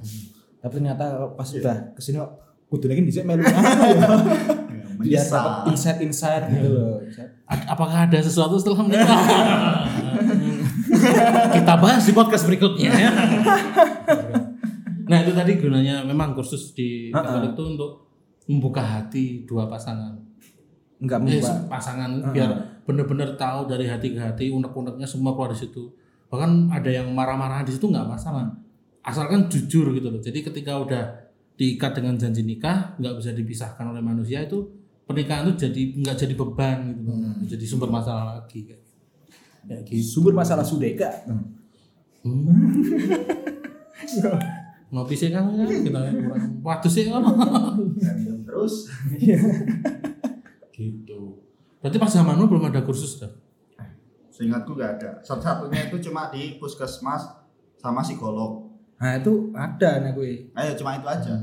Speaker 1: tapi ternyata pas sudah ke sini kok kudu lagi bisa melu anu ya biar dapat insight-insight gitu loh. Insight.
Speaker 3: A- apakah ada sesuatu setelah menikah? Kita bahas di podcast berikutnya ya. Nah itu tadi gunanya memang kursus di. Katolik itu untuk membuka hati dua pasangan.
Speaker 1: Enggak
Speaker 3: Eh,
Speaker 1: membuka.
Speaker 3: pasangan
Speaker 1: Ha-ha.
Speaker 3: biar benar-benar tahu dari hati ke hati unek-uneknya semua keluar di situ. Bahkan ada yang marah-marah di situ nggak masalah. Asalkan jujur gitu loh. Jadi ketika udah diikat dengan janji nikah nggak bisa dipisahkan oleh manusia itu pernikahan itu jadi nggak jadi beban gitu loh. Jadi sumber masalah lagi kayak ya gitu.
Speaker 1: Sumber masalah sudeka.
Speaker 3: Hmm. Ngopi sih kan ya kita kurang waktu sih kan.
Speaker 2: Terus
Speaker 3: gitu. Berarti pas zamanmu belum ada kursus dah.
Speaker 2: Seingatku nggak ada. Satu-satunya itu cuma di puskesmas sama psikolog.
Speaker 1: Nah itu ada nih gue
Speaker 2: Ayo cuma itu aja.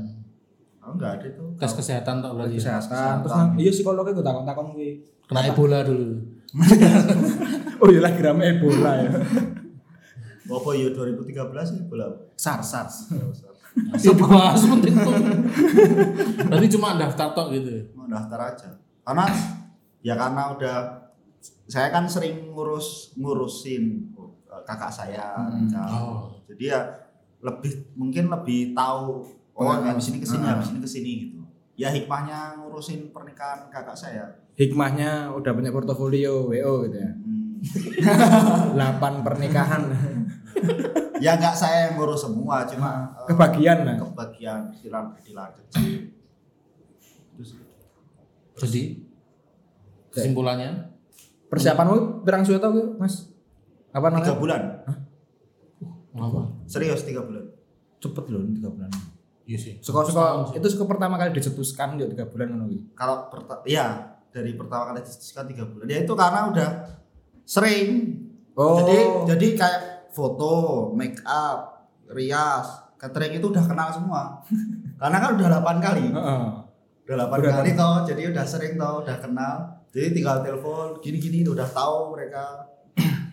Speaker 2: Oh nggak ada itu.
Speaker 3: tes kesehatan tak berarti ya?
Speaker 1: kesehatan. Terus
Speaker 2: kesehatan.
Speaker 1: nang, iya psikolognya gue takon-takon gue.
Speaker 3: kena ebola dulu
Speaker 1: Oh iya lagi rame Ebola ya.
Speaker 2: Apa ya 2013 ya bola.
Speaker 1: SARS SARS.
Speaker 3: Ya dibahas penting tuh berarti cuma daftar tok gitu?
Speaker 2: Mau daftar aja. Karena ya karena udah saya kan sering ngurus ngurusin eh, kakak saya
Speaker 1: Hmm.
Speaker 3: Oh.
Speaker 2: Jadi ya lebih mungkin lebih tahu oh
Speaker 1: Pengalaman.
Speaker 2: habis ini ke sini
Speaker 1: Ah.
Speaker 2: habis ini ke sini gitu. Ya hikmahnya ngurusin pernikahan kakak saya.
Speaker 1: Hikmahnya udah punya portofolio WO gitu ya.
Speaker 2: Hmm.
Speaker 1: 8 pernikahan
Speaker 2: ya nggak saya yang ngurus semua cuma eh,
Speaker 1: kebagian nah.
Speaker 2: kebagian silang dilan kecil. Terus
Speaker 3: jadi kesimpulannya
Speaker 1: Persiapanmu berang suwe tau gue, Mas? Apa
Speaker 2: tiga
Speaker 1: namanya?
Speaker 2: bulan
Speaker 3: apa
Speaker 2: serius tiga bulan
Speaker 1: Cepet loh, 3 bulan.
Speaker 3: iya sih
Speaker 1: Suka-suka itu suka pertama kali dicetuskan yuk 3 bulan ngono kuwi.
Speaker 2: kalau perta ya dari pertama kali diskusikan tiga bulan ya itu karena udah sering
Speaker 1: Oh.
Speaker 2: jadi jadi kayak foto make up rias catering itu udah kenal semua. Karena kan udah 8 kali. Udah 8
Speaker 1: Udah
Speaker 2: kali toh jadi udah sering toh udah kenal. Jadi tinggal telepon gini gini udah tahu mereka.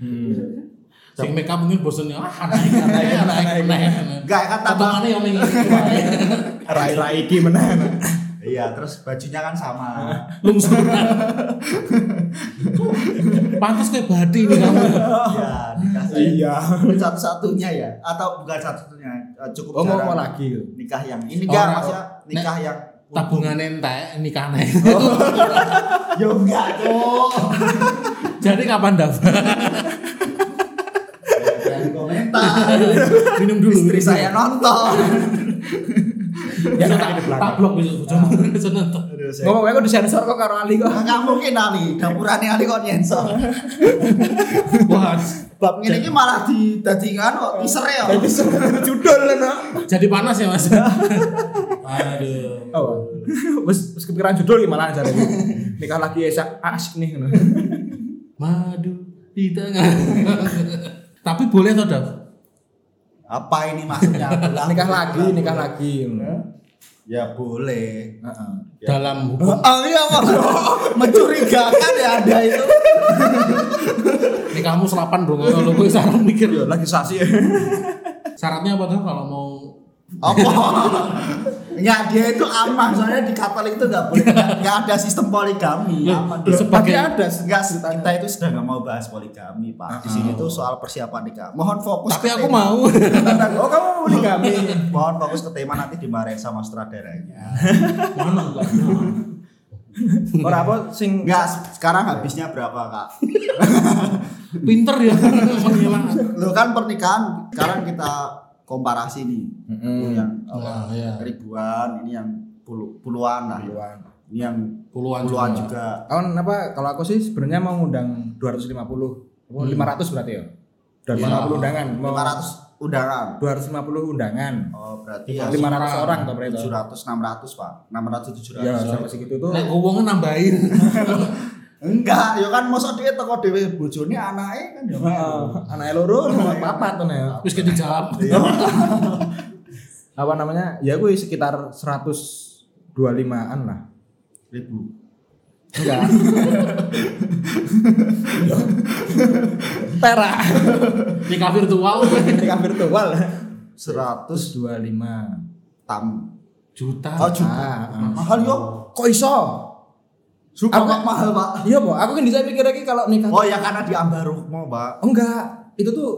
Speaker 1: Hmm.
Speaker 3: sing make up mungkin bosannya ah naik naik naik naik.
Speaker 2: enggak tambah.
Speaker 3: Potongannya yang ini.
Speaker 1: Rai-rai iki meneh.
Speaker 2: Iya terus bajunya kan sama.
Speaker 3: Lungsuran pantas kayak badi nih kamu.
Speaker 2: Ya nikah saya
Speaker 1: Iya.
Speaker 2: satu-satunya ya. Atau bukan satu-satunya eh, cukup
Speaker 1: Oh mau
Speaker 2: jarang.
Speaker 1: mau lagi
Speaker 2: nikah yang ini
Speaker 3: Oh,
Speaker 2: enggak
Speaker 3: nek-
Speaker 2: maksudnya nikah yang
Speaker 3: tabungan entek nikah nih
Speaker 2: ya enggak tuh
Speaker 3: jadi kapan daftar
Speaker 2: komentar.
Speaker 3: Minum dulu
Speaker 2: istri saya nonton
Speaker 1: Ya
Speaker 3: tak
Speaker 1: di belakang.
Speaker 3: tak blok besok nonton.
Speaker 2: Aduh, saya-
Speaker 1: Ngomong wae kok disensor kok karo Ali kok.
Speaker 2: nggak mungkin Ali dapurane Ali kok nyensor.
Speaker 3: Wah.
Speaker 2: Bab ngene iki malah di dadi kan kok teaser ya.
Speaker 1: Jadi judul lah
Speaker 3: jadi panas ya mas? Aduh.
Speaker 1: Oh. Wis wis kepikiran judul gimana aja Nikah lagi esak asik nih ngono.
Speaker 3: madu di tengah. Tapi boleh toh Dav?
Speaker 2: Apa ini maksudnya
Speaker 1: Nikah lagi, nikah lagi. ngono.
Speaker 2: ya boleh
Speaker 1: Heeh.
Speaker 3: dalam hukum
Speaker 2: oh iya Mas. mencurigakan ya ada itu
Speaker 3: nikahmu selapan dong kalau gue sekarang mikir
Speaker 1: Yo lagi sasi.
Speaker 3: syaratnya apa tuh kalau mau
Speaker 2: apa Enggak, dia itu aman soalnya di Katolik itu enggak boleh enggak ada sistem poligami
Speaker 3: Ya,
Speaker 2: aman
Speaker 3: ya,
Speaker 2: dia.
Speaker 3: sebagai-
Speaker 1: Tapi ada
Speaker 2: Enggak, kita itu sudah nggak mau bahas poligami, Pak. Di sini tuh soal persiapan nikah. Mohon fokus.
Speaker 3: tapi
Speaker 2: ke
Speaker 3: aku
Speaker 2: tema.
Speaker 3: mau
Speaker 1: Oh kamu mau poligami?
Speaker 2: Mohon fokus ke tema nanti dimarahin sama sutradaranya.
Speaker 3: mana enggak
Speaker 1: Ora apa sing
Speaker 2: Enggak, sekarang habisnya berapa, Kak?
Speaker 3: pinter ya menghilangkan
Speaker 2: Lu kan pernikahan sekarang kita komparasi nih.
Speaker 1: Mm-mm.
Speaker 2: Yang
Speaker 3: Nah,
Speaker 2: apa,
Speaker 3: iya.
Speaker 2: ribuan, ini yang puluh, puluhan lah.
Speaker 1: Puluhan.
Speaker 2: Ini yang
Speaker 3: puluhan,
Speaker 2: puluhan
Speaker 3: juga.
Speaker 2: juga.
Speaker 1: Kawan apa kalau aku sih sebenarnya mau ngundang 250. Oh, 500 berarti ya. 250
Speaker 3: Ya.
Speaker 1: undangan. Mau
Speaker 2: 500 undangan.
Speaker 1: 250 undangan.
Speaker 2: Oh, berarti ya
Speaker 1: 500 orang toh berarti.
Speaker 2: 700 600, Pak. 600 700.
Speaker 1: Ya, sampai segitu tuh.
Speaker 3: nek uangnya nambahin
Speaker 2: Enggak, ya kan masa dia teko dhewe bojone anake kan ya.
Speaker 1: Heeh, anak loro sama papat tuh ya.
Speaker 3: wis kita jawab
Speaker 1: Apa namanya? Ya gue sekitar 125-an lah.
Speaker 2: Ribu.
Speaker 1: Enggak. Perak.
Speaker 3: nikah virtual
Speaker 1: Nikah virtual.
Speaker 2: 125
Speaker 1: 125.
Speaker 2: tam.
Speaker 3: juta
Speaker 2: Oh, juta.
Speaker 1: Ah,
Speaker 2: Mahal yo.
Speaker 1: Kok iso?
Speaker 2: Suka
Speaker 1: Aku-
Speaker 2: kok mahal, Pak.
Speaker 1: Iya, Pak. Aku kan bisa mikir lagi kalau nikah.
Speaker 2: Oh ya karena di Ambarukmo, Pak.
Speaker 1: Oh, enggak. Itu tuh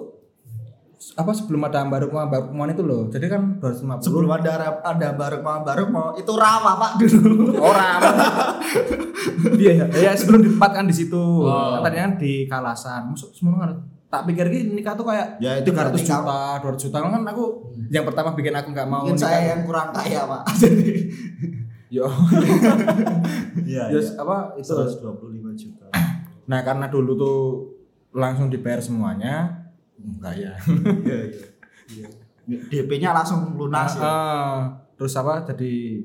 Speaker 1: apa sebelum ada ambaruk ambaruk itu loh. Jadi kan 250.
Speaker 2: Sebelum ada ada Ambarukmo Ambarukmo itu rawa, Pak dulu.
Speaker 1: orang iya ya ya sebelum ditempatkan di situ
Speaker 3: Oh.
Speaker 1: tadinya kan di Kalasan masuk semua kan tak pikir gini nikah tuh kayak
Speaker 2: Ya, itu
Speaker 1: 300
Speaker 2: berarti
Speaker 1: juta 200 juta kan aku yang pertama bikin aku nggak mau
Speaker 2: Mungkin
Speaker 1: nikah
Speaker 2: saya yang kurang kaya, Pak.
Speaker 1: Yo
Speaker 2: Iya.
Speaker 1: Yes, apa itu
Speaker 2: 125 juta.
Speaker 1: nah karena dulu tuh langsung dibayar semuanya enggak ya
Speaker 2: Iya, iya. Iya. DP-nya langsung lunas ya.
Speaker 1: Ah, terus apa jadi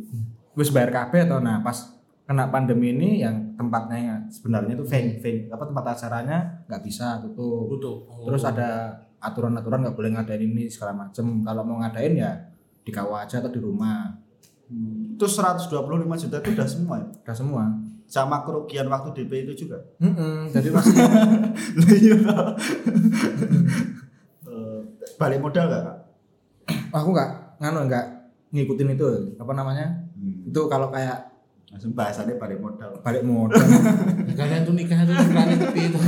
Speaker 1: wis bayar KB atau nah pas kena pandemi ini yang tempatnya sebenarnya itu venue, venue apa tempat acaranya nggak bisa tutup
Speaker 3: Tutup. Oh.
Speaker 1: terus ada aturan-aturan nggak boleh ngadain ini segala macem kalau mau ngadain ya di kawah aja atau di rumah
Speaker 2: Itu 125 juta itu udah semua ya.
Speaker 1: udah semua
Speaker 2: Sama kerugian waktu DP itu juga.
Speaker 1: Mm-mm, jadi masih
Speaker 2: Lah iya. Eh, Balik modal enggak, Kak?
Speaker 1: aku nggak nganu nggak ngikutin itu apa namanya
Speaker 2: Hmm.
Speaker 1: itu kalau kayak
Speaker 2: Langsung bahasannya balik modal.
Speaker 1: balik modal
Speaker 3: kalian tuh nikah tuh ukurannya tepi itu.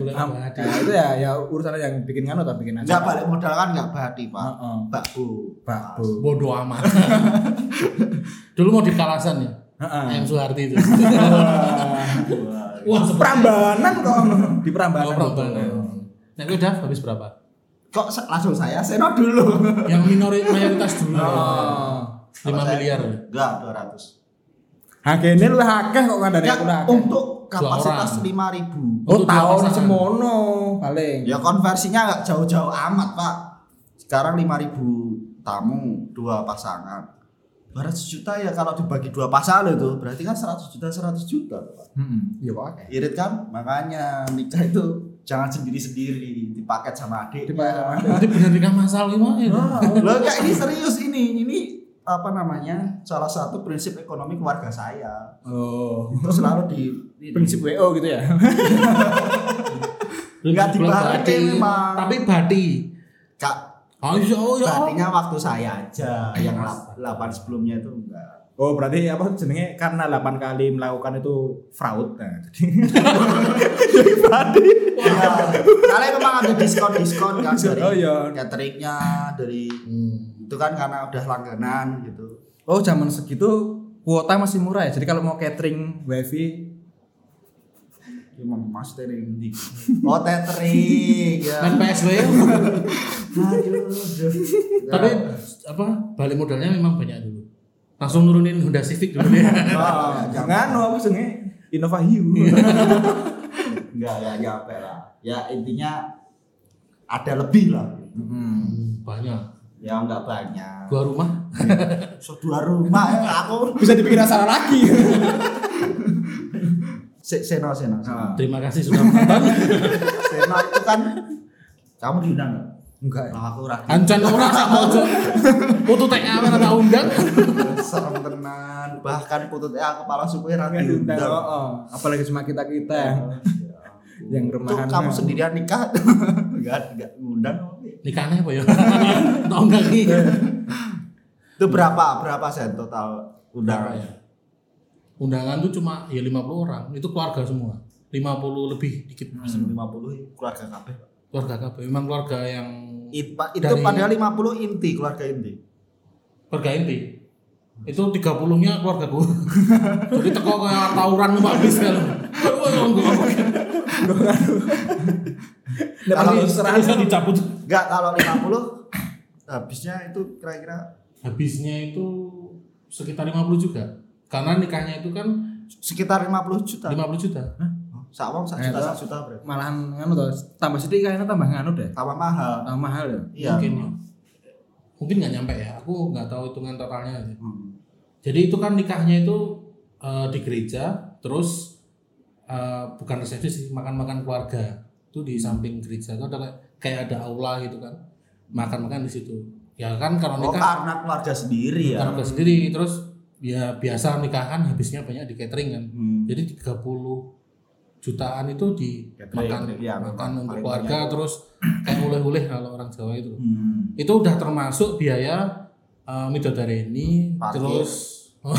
Speaker 1: Nah, itu ya ya urusannya yang bikin nganu atau bikin
Speaker 2: Enggak
Speaker 1: acara
Speaker 2: balik modal kan enggak badi, Pak.
Speaker 1: Heeh.
Speaker 2: Bakbu.
Speaker 1: Bakbu.
Speaker 3: Bodoh amat. Dulu mau di Kalasan ya.
Speaker 1: Heeh.
Speaker 3: Ayam Suharti itu.
Speaker 2: Wah.
Speaker 1: Prambanan kok di Prambanan.
Speaker 3: Oh. Nah, udah habis berapa?
Speaker 2: Kok langsung saya seno dulu?
Speaker 3: Yang minori mayoritas dulu.
Speaker 1: Oh.
Speaker 3: 5 miliar.
Speaker 2: Enggak, 200.
Speaker 1: Hakene lu akeh kok ngandani
Speaker 2: Ya,
Speaker 1: aku lah.
Speaker 2: untuk kapasitas
Speaker 3: orang.
Speaker 2: 5000.
Speaker 1: Oh, tahun semono paling.
Speaker 2: Ya konversinya nggak jauh-jauh amat, Pak. Sekarang 5000 tamu, dua pasangan. 200 juta ya kalau dibagi dua pasangan itu berarti kan 100 juta 100 juta, Pak.
Speaker 1: Heeh. Iya akeh.
Speaker 2: Irit kan? Makanya nikah itu jangan sendiri-sendiri, dipaket sama adik.
Speaker 1: Dipaket sama adik.
Speaker 3: Nanti bener nikah masal gimana itu?
Speaker 2: Loh, enggak ini serius ini. Ini apa namanya? Salah satu prinsip ekonomi keluarga saya.
Speaker 1: Oh.
Speaker 2: Itu selalu di.
Speaker 1: Prinsip WO gitu ya.
Speaker 2: Nggak
Speaker 3: badi.
Speaker 2: memang.
Speaker 3: Tapi badi.
Speaker 2: Kak,
Speaker 3: Oh iya, oh iya.
Speaker 2: Berartinya waktu saya aja yang 8 sebelumnya itu enggak.
Speaker 1: Oh, berarti apa jenenge karena 8 kali melakukan itu fraud. Nah, jadi
Speaker 2: Ya, kalian memang ada diskon-diskon kan dari
Speaker 1: Oh, iya.
Speaker 2: cateringnya dari
Speaker 3: Hmm.
Speaker 2: itu kan karena udah langganan gitu.
Speaker 1: Oh, zaman segitu kuota masih murah ya. Jadi kalau mau catering wifi
Speaker 2: Cuma mas tering di. Oh tethering ya.
Speaker 3: Main PSW.
Speaker 2: Aduh,
Speaker 3: Tapi apa balik modalnya memang banyak dulu. Langsung nurunin Honda Civic dulu ya.
Speaker 1: Ah, jangan no apa jenenge Innova Hiu.
Speaker 2: enggak ya nyampe lah. Ya intinya ada lebih lah.
Speaker 1: Hmm.
Speaker 3: banyak.
Speaker 2: Ya enggak banyak.
Speaker 3: Dua rumah.
Speaker 2: So, dua rumah ya aku.
Speaker 1: Bisa dibikin acara lagi.
Speaker 2: Se- Seno Seno.
Speaker 3: Terima kasih sudah menonton.
Speaker 2: Seno itu kan kamu diundang nggak?
Speaker 1: Enggak.
Speaker 2: Nah, aku ragu.
Speaker 3: Ancan ora sak pojok. Putu TK ora tak undang.
Speaker 2: serem tenan bahkan putut ya kepala suku ya
Speaker 1: Enggak diundang. Oh, oh. Apalagi cuma kita-kita yang yang remahan.
Speaker 2: kamu sendirian nikah enggak enggak ngundang
Speaker 3: Nikahnya apa ya? Tak undang iki.
Speaker 2: itu berapa berapa sen total undangan
Speaker 3: ya? Undangan tuh cuma ya 50 orang. Itu keluarga semua. 50 lebih dikit.
Speaker 2: Hmm. 50 keluarga kabeh
Speaker 3: Keluarga KB. Memang keluarga yang
Speaker 2: It- Pak, itu
Speaker 3: Dari-
Speaker 2: padahal 50 inti keluarga inti
Speaker 3: keluarga inti. Itu 30-nya keluarga gue. Jadi teko kayak tawuran Pak bis kan.
Speaker 1: Kalau serah
Speaker 3: bisa dicabut.
Speaker 2: enggak kalau 50 habisnya itu kira-kira
Speaker 3: Habisnya itu sekitar 50 juga. Karena nikahnya itu kan
Speaker 2: sekitar 50 juta
Speaker 3: 50 juta.
Speaker 2: Sawang sak
Speaker 1: Eh,
Speaker 2: juta sak juta berarti
Speaker 1: malahan nganu tuh tambah sedikit kayaknya tambah nganu deh.
Speaker 2: tambah mahal
Speaker 1: Tambah mahal ya.
Speaker 2: iya
Speaker 3: Mungkin ya. Mungkin nggak nyampe ya. Aku nggak tahu hitungan totalnya. aja.
Speaker 2: Hmm.
Speaker 3: Jadi itu kan nikahnya itu eh, di gereja, terus eh, bukan resepsi sih, makan-makan keluarga. Itu di samping gereja itu ada kayak- kayak ada aula gitu kan. Makan-makan di situ. Ya kan kalau
Speaker 2: oh
Speaker 3: nikah
Speaker 2: karena keluarga sendiri ya
Speaker 3: keluarga sendiri terus ya biasa nikahan habisnya banyak di catering kan.
Speaker 2: Hmm.
Speaker 3: Jadi 30 jutaan itu di
Speaker 1: Catering,
Speaker 3: makan untuk keluarga
Speaker 2: banyak.
Speaker 3: terus kayak oleh-oleh kalau orang Jawa itu.
Speaker 2: Hmm.
Speaker 3: Itu udah termasuk biaya uh, midodareni
Speaker 2: Parkir.
Speaker 3: terus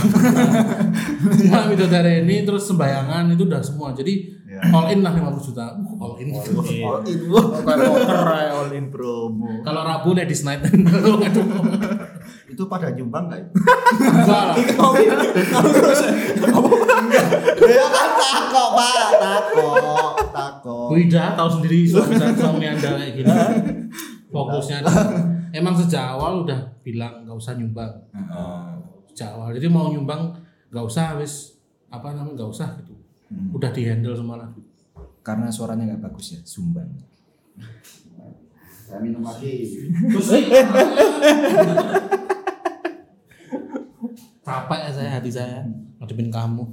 Speaker 3: ya, midodareni terus sembayangan itu udah semua. Jadi
Speaker 2: Ya.
Speaker 3: all in lah 50 juta. Uh, all in.
Speaker 2: Itu
Speaker 1: Kayak poker ya all in.
Speaker 2: promo.
Speaker 3: Kalau Rabu ladies night.
Speaker 2: Itu pada nyumbang nggak? itu?
Speaker 3: Enggak lah.
Speaker 2: Ya kan takok pak, takok, takok.
Speaker 3: Bu Ida tahu sendiri suami suami anda kayak gini. Fokusnya emang sejak awal udah bilang nggak usah nyumbang. Sejak awal. Jadi mau nyumbang nggak usah wis apa namanya nggak usah gitu. Udah di handle semua lah.
Speaker 1: Karena suaranya nggak bagus ya, sumbang.
Speaker 2: Saya minum lagi.
Speaker 3: Capek ya saya hati saya ngadepin kamu.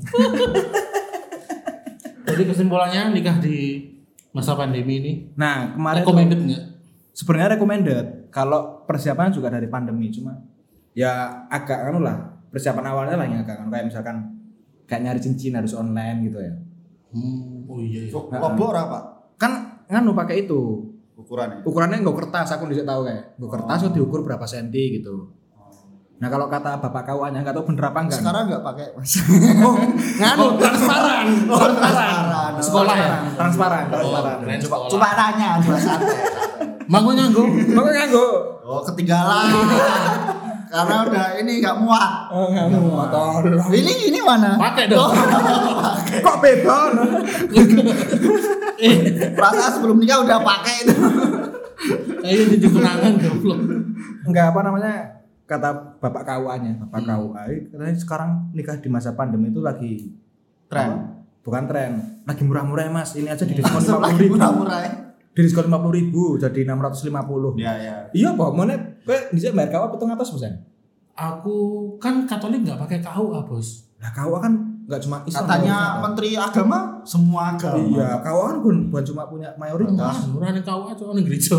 Speaker 3: Jadi kesimpulannya nikah di masa pandemi ini
Speaker 1: Nah, kemarin
Speaker 3: recommended nggak?
Speaker 1: sebenarnya recommended kalau persiapan juga dari pandemi cuma ya agak anu lah persiapan awalnya lah yang agak anu kayak misalkan kayak nyari cincin harus online gitu ya
Speaker 3: Hmm, oh iya. iya.
Speaker 2: Ora, Pak?
Speaker 1: kan nganu pakai itu
Speaker 2: Ukurannya.
Speaker 1: ukurannya nggak kertas aku bisa tahu kayak nggak kertas tuh diukur berapa senti gitu nah kalau kata bapak kawannya nggak tahu bener apa enggak
Speaker 2: Sekarang enggak pakai, Mas.
Speaker 1: oh nganu transparan
Speaker 2: Oh, transparan.
Speaker 3: Sekolah ya?
Speaker 1: transparan
Speaker 3: Oh,
Speaker 1: transparan
Speaker 3: keren
Speaker 2: Coba coba nanya, coba santai.
Speaker 3: Mangko nyanggo.
Speaker 1: Pokoknya nganggo
Speaker 2: Oh, ketinggalan. Karena udah ini enggak muat.
Speaker 1: oh nganu motor
Speaker 2: Ini ini mana?
Speaker 3: Pakai dong.
Speaker 1: kok beda
Speaker 2: Perasaan sebelum nikah udah pakai itu.
Speaker 3: ayo di kenangan goblok.
Speaker 1: enggak apa namanya kata bapak KUA-nya bapak KUA ini katanya sekarang nikah di masa pandemi itu lagi
Speaker 2: Tren.
Speaker 1: apa? bukan tren lagi murah-murah ya mas ini aja di diskon lima puluh ribu
Speaker 2: murah-murah. ya.
Speaker 1: di diskon lima puluh ribu jadi enam ratus lima puluh
Speaker 2: Iya, iya.
Speaker 1: iya pak mana kue bisa bayar KUA pitung atas persen
Speaker 3: Aku kan Katolik nggak pakai KUA bos.
Speaker 1: nah KUA kan nggak cuma Islam
Speaker 2: Katanya
Speaker 1: Pak.
Speaker 2: Menteri Agama semua agama.
Speaker 1: iya KUA kan bukan, bukan cuma punya mayoritas
Speaker 3: murah nih KUA cuma nih gereja.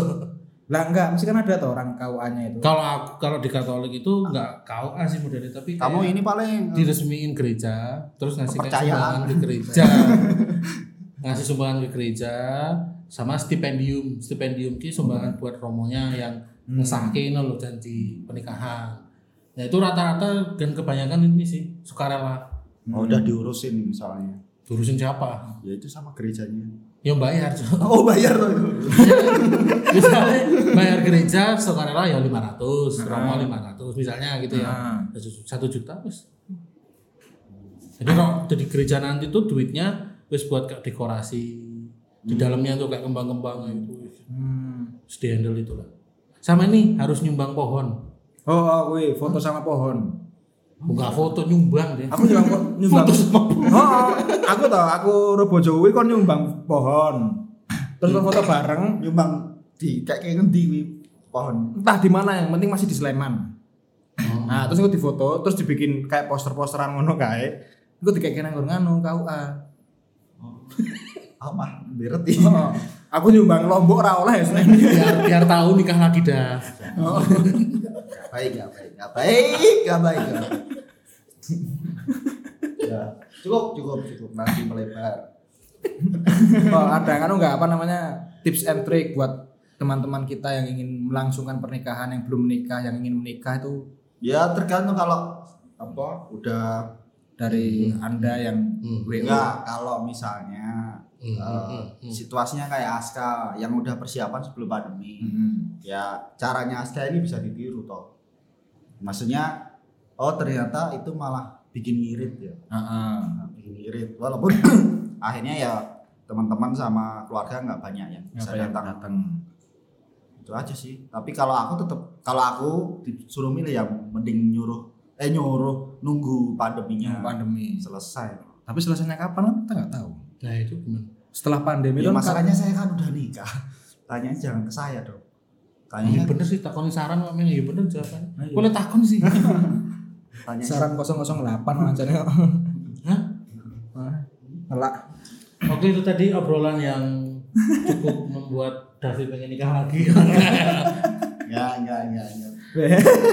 Speaker 1: Lah enggak mesti kan ada tuh orang KUA-nya itu.
Speaker 3: Kalau aku kalau di Katolik itu nggak KUA sih modelnya tapi
Speaker 2: Kamu ini paling
Speaker 3: diresmiin gereja terus ngasih sumbangan ke gereja. Ngasih sumbangan ke gereja sama stipendium. Stipendium ki sumbangan buat romonya yang
Speaker 1: Hmm.
Speaker 3: ngesahke loh janji pernikahan. Nah itu rata-rata dan kebanyakan ini sih sukarela.
Speaker 2: Oh, udah diurusin misalnya.
Speaker 3: urusin siapa?
Speaker 2: Ya itu sama gerejanya.
Speaker 3: Yang bayar.
Speaker 2: Oh, bayar loh itu.
Speaker 3: misalnya bayar gereja sukarela ya 500
Speaker 1: Nah.
Speaker 3: romo 500 misalnya gitu ya
Speaker 1: Nah.
Speaker 3: satu juta wes jadi kalau jadi gereja nanti tuh duitnya wes buat kayak dekorasi di dalamnya tuh kayak kembang-kembang itu
Speaker 1: Hmm.
Speaker 3: Terus di handle itu lah sama ini harus nyumbang pohon
Speaker 1: oh, oh wih, foto sama pohon
Speaker 3: bukan foto nyumbang deh
Speaker 1: aku nyumbang nyumbang.
Speaker 3: Foto sama
Speaker 1: oh, oh, aku tau aku robo jowi kon nyumbang pohon. Terus kon foto bareng
Speaker 2: Nyumbang di kayak kayak ngendi pohon.
Speaker 1: entah di mana yang penting masih di Sleman. Nah terus aku difoto terus dibikin kayak poster-posteran ngono kae. Aku dikayak nganggur nganu KUA
Speaker 2: Apa? Berarti.
Speaker 1: oh, aku nyumbang lombok ora oleh ya
Speaker 3: biar biar tahu nikah lagi dah
Speaker 2: Gak baik, gak baik, gak baik, gak baik, gak baik. ya, cukup, cukup, cukup. Nanti melebar.
Speaker 1: oh, ada kan enggak apa namanya tips and trick buat teman-teman kita yang ingin melangsungkan pernikahan yang belum menikah yang ingin menikah itu
Speaker 2: Ya tergantung kalau apa udah
Speaker 1: dari anda yang
Speaker 3: Hmm.
Speaker 1: WO
Speaker 2: enggak kalau misalnya
Speaker 3: Hmm,
Speaker 2: eh,
Speaker 3: hmm, hmm, hmm.
Speaker 2: situasinya kayak Aska yang udah persiapan sebelum pandemi.
Speaker 1: Hmm.
Speaker 2: ya caranya Aska ini bisa ditiru toh. Maksudnya oh ternyata itu malah bikin ngirit ya.
Speaker 1: Heeh.
Speaker 2: Nah, bikin ngirit. Walaupun akhirnya ya teman-teman sama keluarga nggak banyak yang bisa
Speaker 1: yang
Speaker 2: datang.
Speaker 1: datang.
Speaker 2: Itu aja sih. Tapi kalau aku tetap kalau aku disuruh milih ya mending nyuruh eh nyuruh nunggu pandeminya
Speaker 1: pandemi.
Speaker 2: selesai.
Speaker 1: Tapi selesainya kapan? Kita nggak tahu.
Speaker 3: Nah itu gimana
Speaker 1: setelah pandemi
Speaker 2: ya,
Speaker 1: kan
Speaker 2: masalahnya saya kan udah nikah tanya jangan ke saya dong
Speaker 3: Iya
Speaker 2: tanya
Speaker 3: bener sih takon saran kok iya bener jawabannya.
Speaker 1: Ayo.
Speaker 3: Boleh takon sih.
Speaker 2: tanya
Speaker 1: saran 008 macamnya
Speaker 3: Hah?
Speaker 1: ngelak
Speaker 3: Oke itu tadi obrolan yang cukup membuat David pengen nikah lagi.
Speaker 2: ya enggak enggak enggak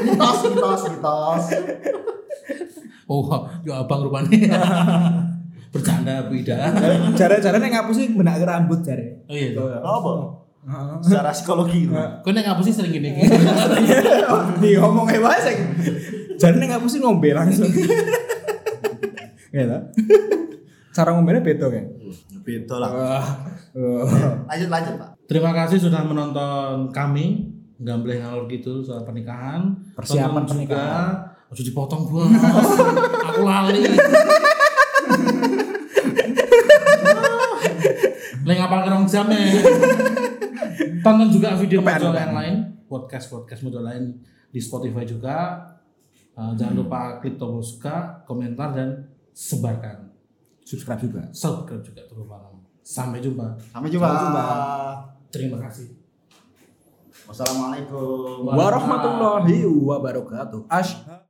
Speaker 2: mitos mitos mitos
Speaker 3: oh, ya abang rupanya. Bercanda beda.
Speaker 1: cara-cara yang ngapusin benak rambut jare
Speaker 3: Oh iya.
Speaker 2: apa
Speaker 1: Heeh.
Speaker 2: secara psikologi itu
Speaker 3: Kau nek ngapa sih sering gini?
Speaker 1: di ngomong wae sing jare nek ngapusin ngombe langsung ya ta cara ngombenya beda kan
Speaker 2: beda lah lanjut lanjut pak
Speaker 3: Terima kasih sudah menonton kami gambleng ngalor gitu soal pernikahan.
Speaker 1: Persiapan
Speaker 3: Tonton juga.
Speaker 1: pernikahan.
Speaker 3: Ojo dipotong bos. Aku lali. Leng apa kerong jam ya. Tonton juga video
Speaker 1: Kepen,
Speaker 3: modal yang lain, podcast podcast modal lain di Spotify juga. Uh, jangan lupa klik tombol suka, komentar dan sebarkan.
Speaker 1: subscribe juga
Speaker 3: Subscribe juga terus malam. Sampai jumpa.
Speaker 2: sampai jumpa,
Speaker 1: Sampai jumpa.
Speaker 3: Terima kasih.
Speaker 2: wassalamualaikum
Speaker 1: warahmatullahi wabarakatuh Ash